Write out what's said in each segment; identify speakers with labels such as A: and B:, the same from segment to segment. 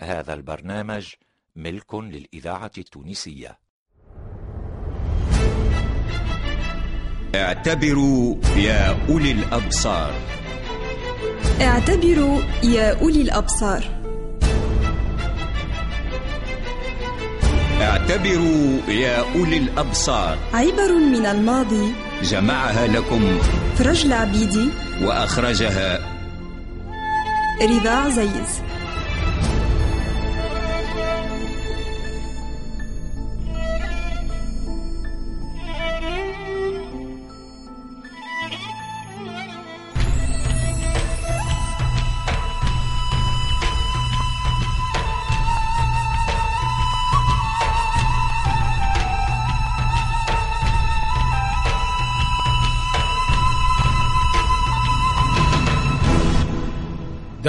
A: هذا البرنامج ملك للإذاعة التونسية.
B: اعتبروا يا أولي الأبصار.
C: اعتبروا يا أولي الأبصار.
B: اعتبروا يا أولي الأبصار.
C: عبر من الماضي
B: جمعها لكم.
C: فرج العبيدي
B: وأخرجها.
C: رضا عزيز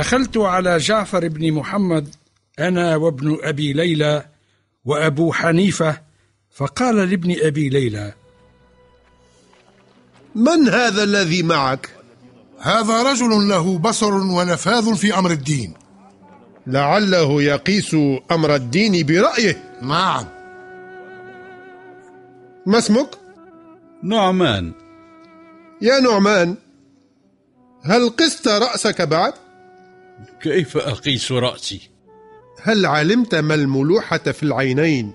D: دخلت على جعفر بن محمد أنا وابن أبي ليلى وأبو حنيفة فقال لابن أبي ليلى
E: من هذا الذي معك؟
F: هذا رجل له بصر ونفاذ في أمر الدين.
E: لعله يقيس أمر الدين برأيه.
F: نعم.
E: ما اسمك؟
G: نعمان.
E: يا نعمان هل قست رأسك بعد؟
G: كيف أقيس رأسي؟
E: هل علمت ما الملوحة في العينين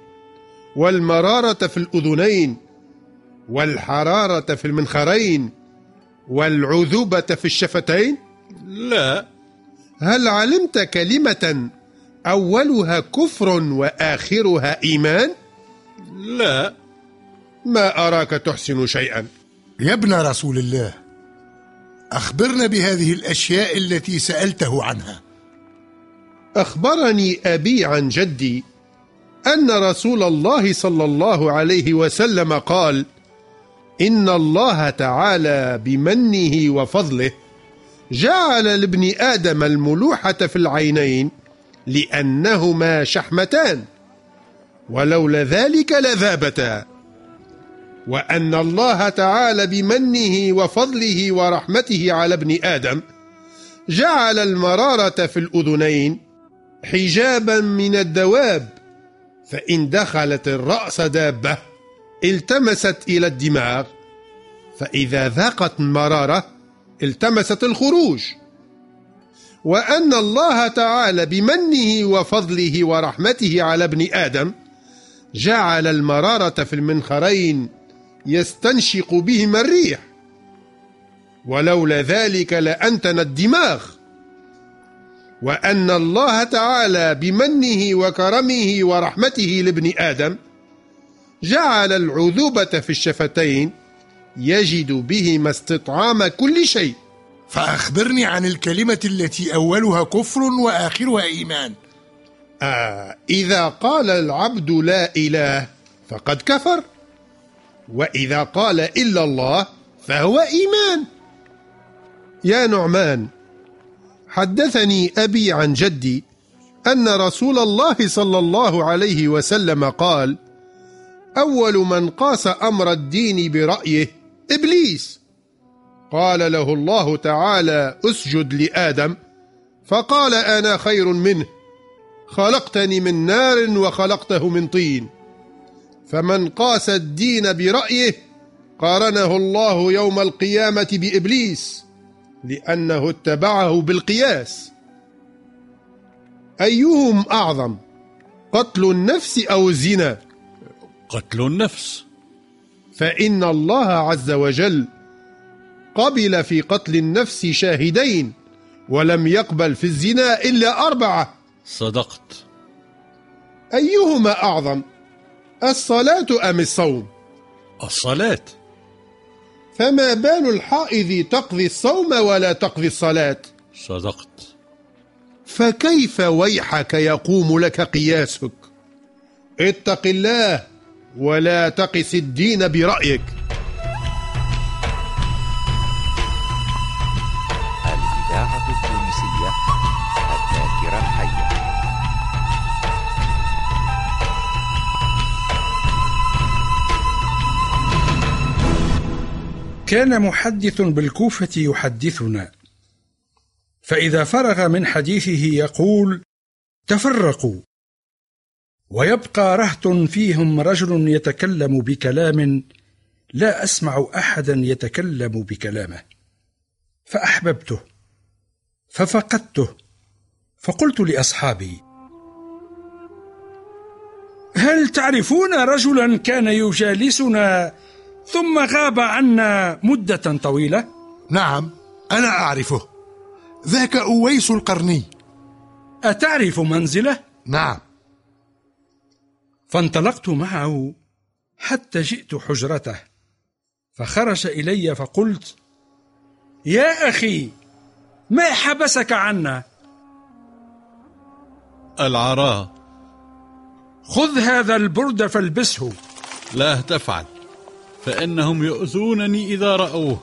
E: والمرارة في الأذنين والحرارة في المنخرين والعذوبة في الشفتين؟
G: لا.
E: هل علمت كلمة أولها كفر وآخرها إيمان؟
G: لا.
E: ما أراك تحسن شيئا؟
F: يا ابن رسول الله أخبرنا بهذه الأشياء التي سألته عنها.
E: أخبرني أبي عن جدي أن رسول الله صلى الله عليه وسلم قال إن الله تعالى بمنه وفضله جعل لابن آدم الملوحة في العينين لأنهما شحمتان ولولا ذلك لذابتا. وأن الله تعالى بمنه وفضله ورحمته على ابن آدم جعل المرارة في الأذنين حجابا من الدواب فإن دخلت الرأس دابة التمست إلى الدماغ فإذا ذاقت المرارة التمست الخروج. وأن الله تعالى بمنه وفضله ورحمته على ابن آدم جعل المرارة في المنخرين يستنشق بهما الريح. ولولا ذلك لانتن الدماغ. وأن الله تعالى بمنه وكرمه ورحمته لابن آدم جعل العذوبة في الشفتين يجد بهما استطعام كل شيء.
F: فأخبرني عن الكلمة التي أولها كفر وآخرها إيمان.
E: آه إذا قال العبد لا إله فقد كفر. وإذا قال إلا الله فهو إيمان. يا نعمان حدثني أبي عن جدي أن رسول الله صلى الله عليه وسلم قال أول من قاس أمر الدين برأيه إبليس. قال له الله تعالى أسجد لآدم. فقال أنا خير منه خلقتني من نار وخلقته من طين. فمن قاس الدين برأيه قارنه الله يوم القيامة بإبليس لأنه اتبعه بالقياس. أيهم أعظم قتل النفس أو الزنا؟
G: قتل النفس.
E: فإن الله عز وجل قبل في قتل النفس شاهدين ولم يقبل في الزنا إلا أربعة.
G: صدقت.
E: أيهما أعظم؟ الصلاة أم الصوم؟
G: الصلاة.
E: فما بال الحائض تقضي الصوم ولا تقضي الصلاة؟
G: صدقت.
E: فكيف ويحك يقوم لك قياسك؟ اتق الله ولا تقس الدين
A: برأيك.
D: كان محدث بالكوفة يحدثنا. فإذا فرغ من حديثه يقول تفرقوا. ويبقى رهط فيهم رجل يتكلم بكلام لا أسمع أحدا يتكلم بكلامه. فأحببته ففقدته فقلت لأصحابي هل تعرفون رجلا كان يجالسنا ثم غاب عنا مدة طويلة.
F: نعم أنا أعرفه. ذاك أويس القرني.
D: أتعرف منزله؟
F: نعم.
D: فانطلقت معه حتى جئت حجرته. فخرج إلي فقلت يا أخي ما حبسك عنا؟
G: العراء.
D: خذ هذا البرد فالبسه.
G: لا تفعل. فإنهم يؤذونني إذا رأوه.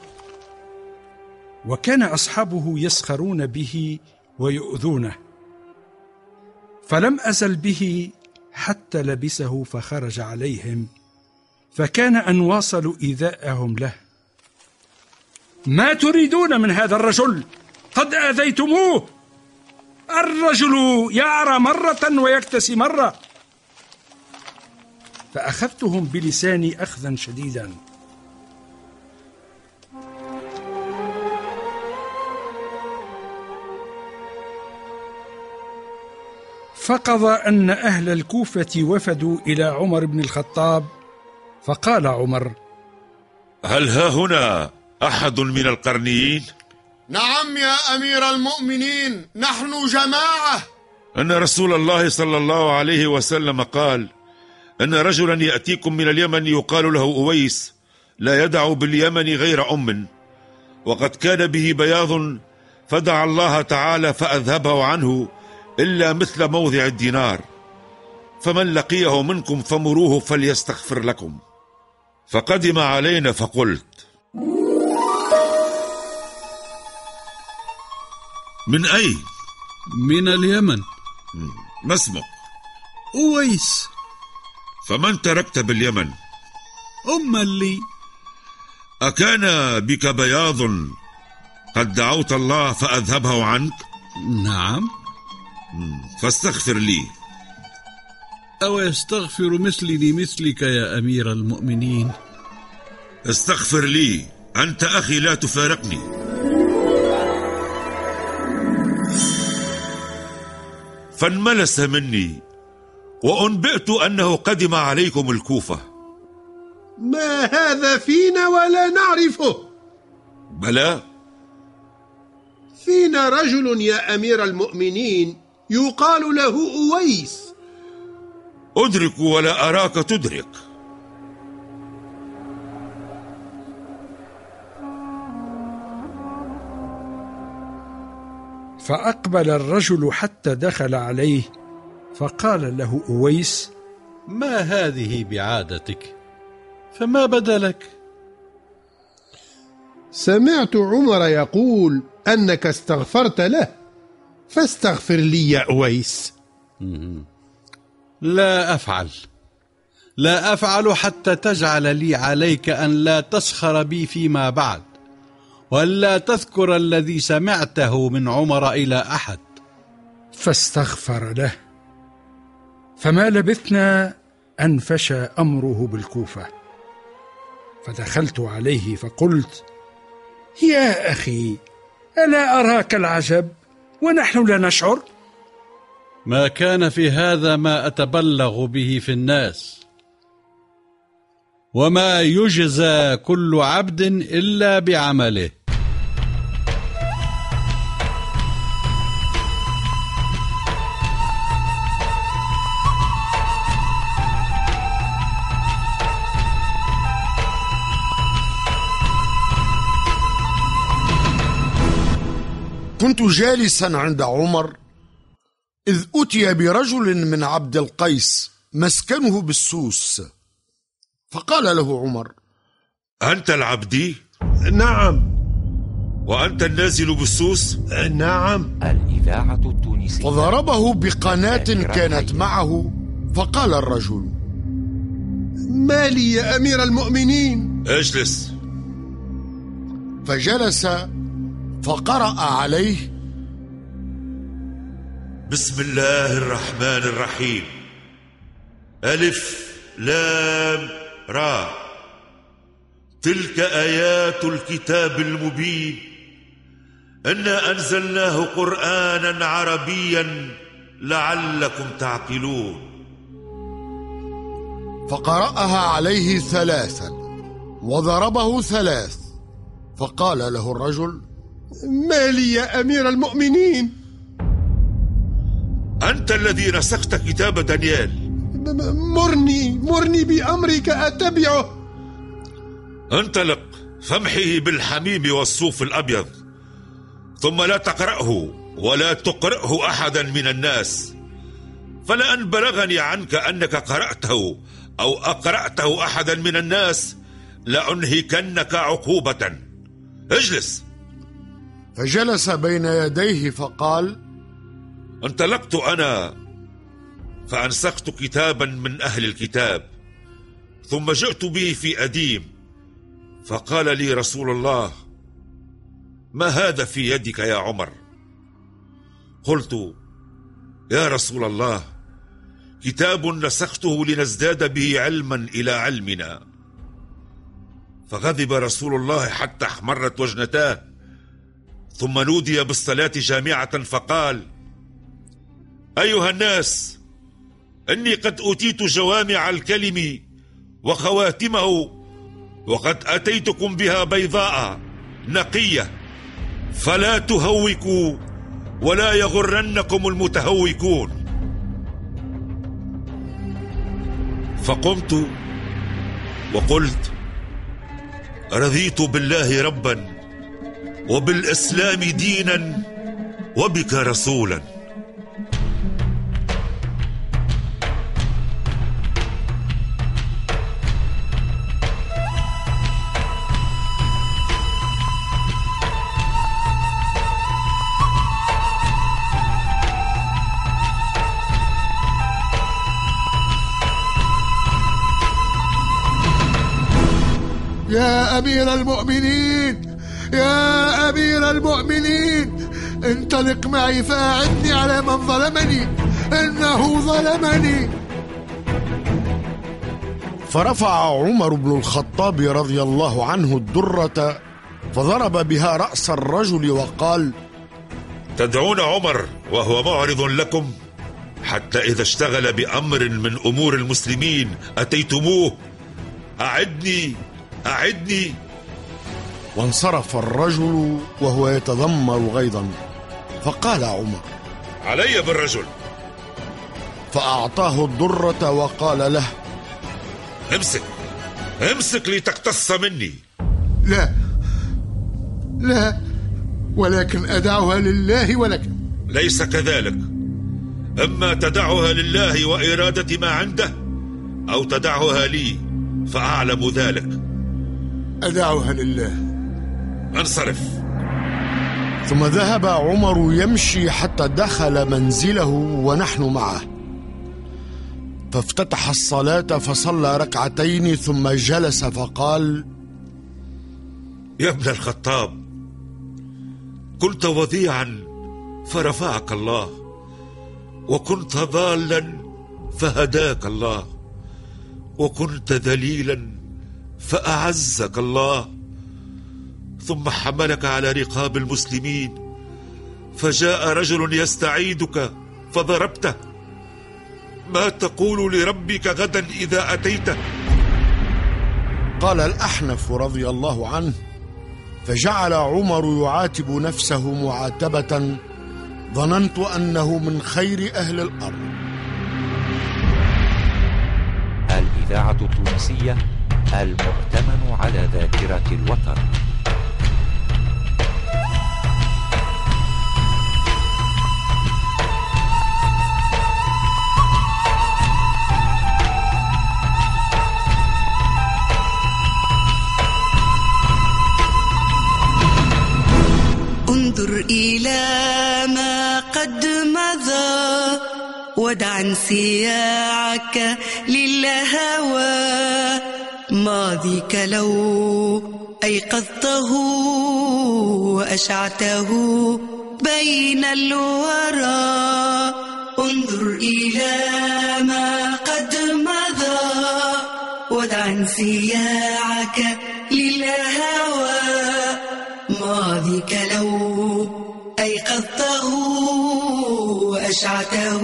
D: وكان أصحابه يسخرون به ويؤذونه. فلم أزل به حتى لبسه فخرج عليهم. فكان أن واصلوا إيذاءهم له. ما تريدون من هذا الرجل؟ قد آذيتموه. الرجل يعرى مرة ويكتسي مرة. فأخذتهم بلساني اخذا شديدا فقضى أن أهل الكوفة وفدوا إلى عمر بن الخطاب فقال عمر
H: هل ها هنا أحد من القرنيين؟
I: نعم يا أمير المؤمنين نحن جماعة
H: أن رسول الله صلى الله عليه وسلم قال أن رجلا يأتيكم من اليمن يقال له أويس لا يدع باليمن غير أم. وقد كان به بياض فدعا الله تعالى فأذهبه عنه إلا مثل موضع الدينار. فمن لقيه منكم فمروه فليستغفر لكم. فقدم علينا فقلت من أين؟
G: من اليمن.
H: ما اسمك؟
G: أويس.
H: فمن تركت باليمن؟
G: أما لي.
H: أكان بك بياض؟ قد دعوت الله فأذهبه عنك؟
G: نعم.
H: فاستغفر لي.
G: أو يستغفر مثلي لمثلك يا أمير المؤمنين؟
H: استغفر لي. أنت أخي لا تفارقني. فانملس مني. وأنبئت أنه قدم عليكم الكوفة.
E: ما هذا فينا ولا نعرفه.
H: بلى.
E: فينا رجل يا أمير المؤمنين يقال له أويس.
H: أدرك ولا أراك تدرك.
D: فأقبل الرجل حتى دخل عليه فقال له أويس
G: ما هذه بعادتك؟ فما بدلك؟
E: سمعت عمر يقول أنك استغفرت له فاستغفر لي يا أويس.
G: لا أفعل لا أفعل حتى تجعل لي عليك أن لا تسخر بي فيما بعد وألا تذكر الذي سمعته من عمر إلى أحد.
D: فاستغفر له. فما لبثنا أن فشى أمره بالكوفة. فدخلت عليه فقلت يا أخي ألا أراك العجب ونحن لا نشعر؟
G: ما كان في هذا ما أتبلغ به في الناس. وما يجزى كل عبد إلا بعمله.
I: كنت جالسا عند عمر إذ أتي برجل من عبد القيس مسكنه بالسوس. فقال له عمر
H: أنت العبدي
E: نعم.
H: وأنت النازل بالسوس؟
E: نعم.
A: الإذاعة التونسية.
I: فضربه بقناة كانت معه فقال الرجل
E: ما لي يا أمير المؤمنين؟
H: اجلس.
I: فجلس فقرأ عليه.
H: بسم الله الرحمن الرحيم. ألف لام را. تلك آيات الكتاب المبين. إنا أنزلناه قرآنا عربيا لعلكم تعقلون.
I: فقرأها عليه ثلاثا وضربه ثلاث. فقال له الرجل
E: ما لي يا أمير المؤمنين؟
H: أنت الذي نسخت كتاب دانيال.
E: مرني مرني بأمرك أتبعه.
H: انطلق فامحه بالحميم والصوف الأبيض ثم لا تقرأه ولا تقرأه أحدا من الناس. فلأن بلغني عنك أنك قرأته أو أقرأته أحدا من الناس لأنهكنك عقوبة. اجلس.
I: فجلس بين يديه فقال
H: انطلقت أنا فأنسخت كتابا من أهل الكتاب ثم جئت به في أديم فقال لي رسول الله ما هذا في يدك يا عمر؟ قلت يا رسول الله كتاب نسخته لنزداد به علما إلى علمنا. فغضب رسول الله حتى احمرت وجنتاه ثم نودي بالصلاة جامعة فقال أيها الناس إني قد أوتيت جوامع الكلم وخواتمه وقد أتيتكم بها بيضاء نقية فلا تهوكوا ولا يغرنكم المتهوكون. فقمت وقلت رضيت بالله ربا. وبالإسلام دينا وبك رسولا.
F: يا أمير المؤمنين يا أمير المؤمنين انطلق معي فأعني على من ظلمني إنه ظلمني.
I: فرفع عمر بن الخطاب رضي الله عنه الدرة فضرب بها رأس الرجل وقال
H: تدعون عمر وهو معرض لكم. حتى إذا اشتغل بأمر من أمور المسلمين أتيتموه. أعدني أعدني.
I: وانصرف الرجل وهو يتذمر غيظا. فقال عمر
H: علي بالرجل.
I: فأعطاه الدرة وقال له
H: امسك امسك لتقتص مني.
F: لا لا ولكن أدعها لله ولك.
H: ليس كذلك. أما تدعها لله وإرادة ما عنده أو تدعها لي فأعلم ذلك.
F: أدعها لله.
H: انصرف.
I: ثم ذهب عمر يمشي حتى دخل منزله ونحن معه. فافتتح الصلاة فصلى ركعتين ثم جلس فقال
H: يا ابن الخطاب كنت وضيعا فرفعك الله وكنت ضالا فهداك الله وكنت ذليلا فأعزك الله. ثم حملك على رقاب المسلمين. فجاء رجل يستعيدك فضربته. ما تقول لربك غدا إذا أتيته؟
I: قال الأحنف رضي الله عنه فجعل عمر يعاتب نفسه معاتبة ظننت أنه من خير أهل الأرض.
A: الإذاعة التونسية المؤتمن على ذاكرة الوطن
J: إلى ما قد مضى ودع انسياعك للهوى. ماضيك لو أيقظته وأشعته بين الورى. انظر إلى ما قد مضى ودع انسياعك للهوى. ماضيك لو أيقظته وأشعته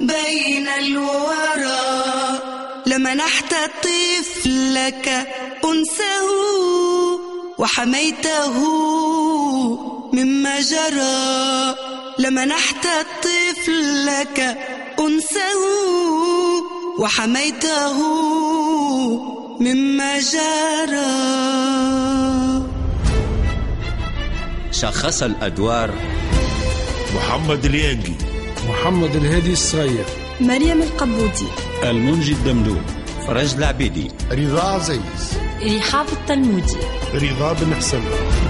J: بين الورى. لمنحت طفلك أنسه وحميته مما جرى. لمنحت طفلك أنسه وحميته مما جرى.
B: شخص الأدوار.
H: محمد اليانجي.
D: محمد الهادي الصغير.
C: مريم القبودي
G: المنجي الدمدوم.
B: فرج العبيدي.
I: رضا عزيز
K: رحاب التلمودي
E: رضا بن حسن.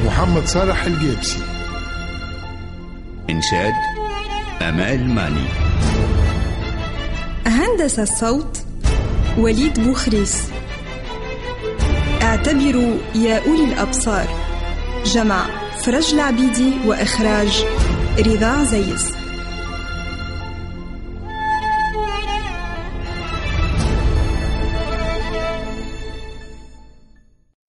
F: محمد صالح الجيبسي.
B: إنشاد أمال ماني.
C: هندسة الصوت وليد بوخريس. اعتبروا يا أولي الأبصار. جمع فرج العبيدي وإخراج رضا عزيز